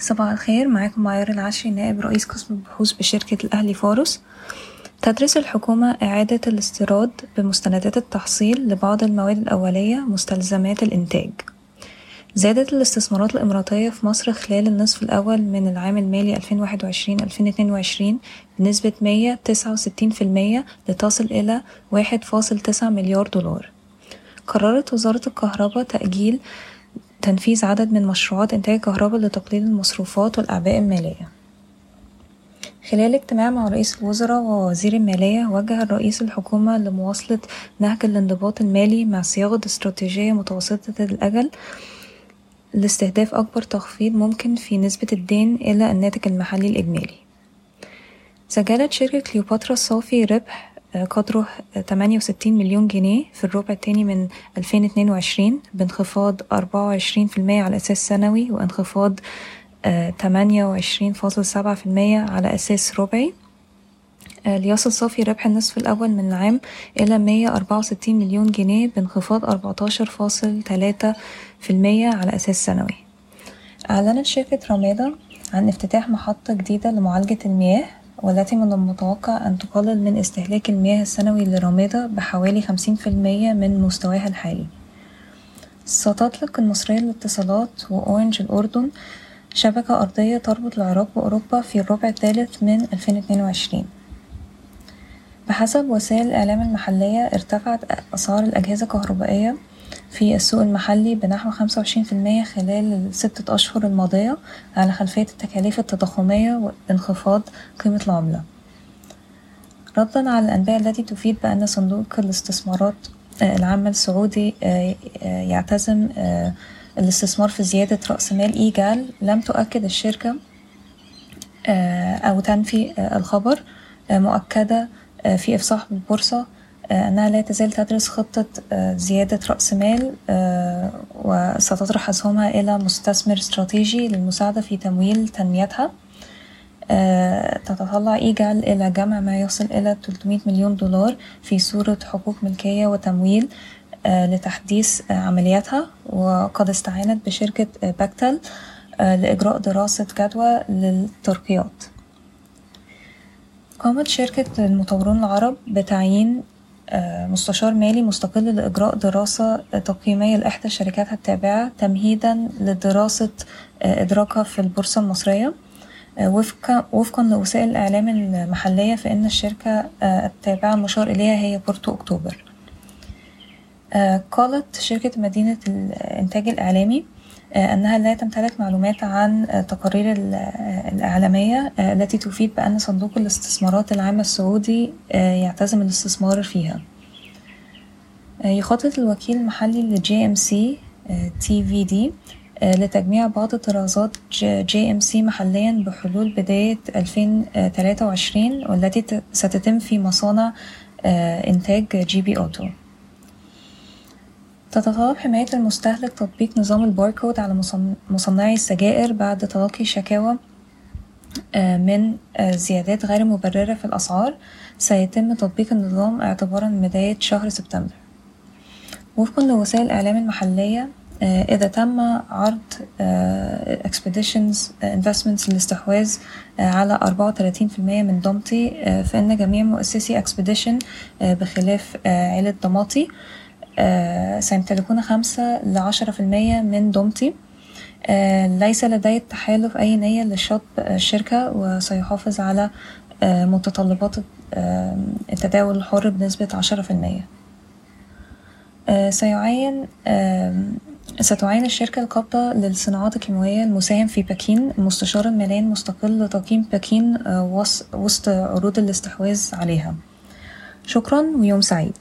صباح الخير معاكم معيار العشري نائب رئيس قسم البحوث بشركة الأهلي فارس تدرس الحكومة إعادة الاستيراد بمستندات التحصيل لبعض المواد الأولية مستلزمات الإنتاج. زادت الاستثمارات الإماراتية في مصر خلال النصف الأول من العام المالي 2021-2022 بنسبة 169% لتصل إلى 1.9 مليار دولار. قررت وزارة الكهرباء تأجيل تنفيذ عدد من مشروعات إنتاج الكهرباء لتقليل المصروفات والأعباء المالية. خلال اجتماع مع رئيس الوزراء ووزير المالية وجه الرئيس الحكومة لمواصلة نهج الانضباط المالي مع صياغة استراتيجية متوسطة الأجل لاستهداف أكبر تخفيض ممكن في نسبة الدين إلى الناتج المحلي الإجمالي. سجلت شركة كليوباترا صافي ربح قدره تمانية وستين مليون جنيه في الربع التاني من ألفين اتنين وعشرين بانخفاض أربعة وعشرين في المية على أساس سنوي وانخفاض تمانية وعشرين فاصل سبعة في المية على أساس ربعي. ليصل صافي ربح النصف الأول من العام إلى مية أربعة وستين مليون جنيه بانخفاض أربعتاشر فاصل تلاتة في المية على أساس سنوي. أعلنت شركة رمادة عن افتتاح محطة جديدة لمعالجة المياه. والتي من المتوقع أن تقلل من استهلاك المياه السنوي لرمادة بحوالي خمسين في المية من مستواها الحالي. ستطلق المصرية للاتصالات وأورنج الأردن شبكة أرضية تربط العراق بأوروبا في الربع الثالث من ألفين اتنين وعشرين. بحسب وسائل الإعلام المحلية ارتفعت أسعار الأجهزة الكهربائية في السوق المحلي بنحو خمسة وعشرين في المية خلال الستة أشهر الماضية على خلفية التكاليف التضخمية وانخفاض قيمة العملة. ردا على الأنباء التي تفيد بأن صندوق الاستثمارات العامة السعودي يعتزم الاستثمار في زيادة رأس مال إيجال. لم تؤكد الشركة أو تنفي الخبر مؤكدة في إفصاح بالبورصة أنها لا تزال تدرس خطة زيادة رأس مال وستطرح أسهمها إلى مستثمر استراتيجي للمساعدة في تمويل تنميتها. تتطلع إيجال إلى جمع ما يصل إلى 300 مليون دولار في صورة حقوق ملكية وتمويل لتحديث عملياتها. وقد استعانت بشركة باكتل لإجراء دراسة جدوى للترقيات. قامت شركة المطورون العرب بتعيين مستشار مالي مستقل لإجراء دراسة تقييمية لإحدى شركاتها التابعة تمهيدا لدراسة إدراكها في البورصة المصرية. وفقا, وفقا لوسائل الإعلام المحلية فإن الشركة التابعة المشار إليها هي بورتو أكتوبر. قالت شركة مدينة الإنتاج الإعلامي أنها لا تمتلك معلومات عن تقارير الإعلامية التي تفيد بأن صندوق الاستثمارات العامة السعودي يعتزم الاستثمار فيها. يخطط الوكيل المحلي ل GMC تي في دي لتجميع بعض طرازات GMC محليا بحلول بداية 2023 والتي ستتم في مصانع إنتاج GB Auto تتطلب حماية المستهلك تطبيق نظام الباركود على مصنعي السجائر بعد تلقي شكاوى من زيادات غير مبررة في الأسعار سيتم تطبيق النظام اعتبارا من بداية شهر سبتمبر. وفقا لوسائل الإعلام المحلية إذا تم عرض Expedition Investments للاستحواذ على 34% من ضمتي فإن جميع مؤسسي expedition بخلاف عيلة ضماطي سيمتلكون خمسة لعشرة في المية من ضمتي. ليس لدي التحالف أي نية لشطب الشركة وسيحافظ على متطلبات التداول الحر بنسبة عشرة في المية. سيعين ستعين الشركة القابضة للصناعات الكيماوية المساهم في بكين المستشار المالي المستقل لتقييم بكين وسط عروض الاستحواذ عليها. شكرا ويوم سعيد.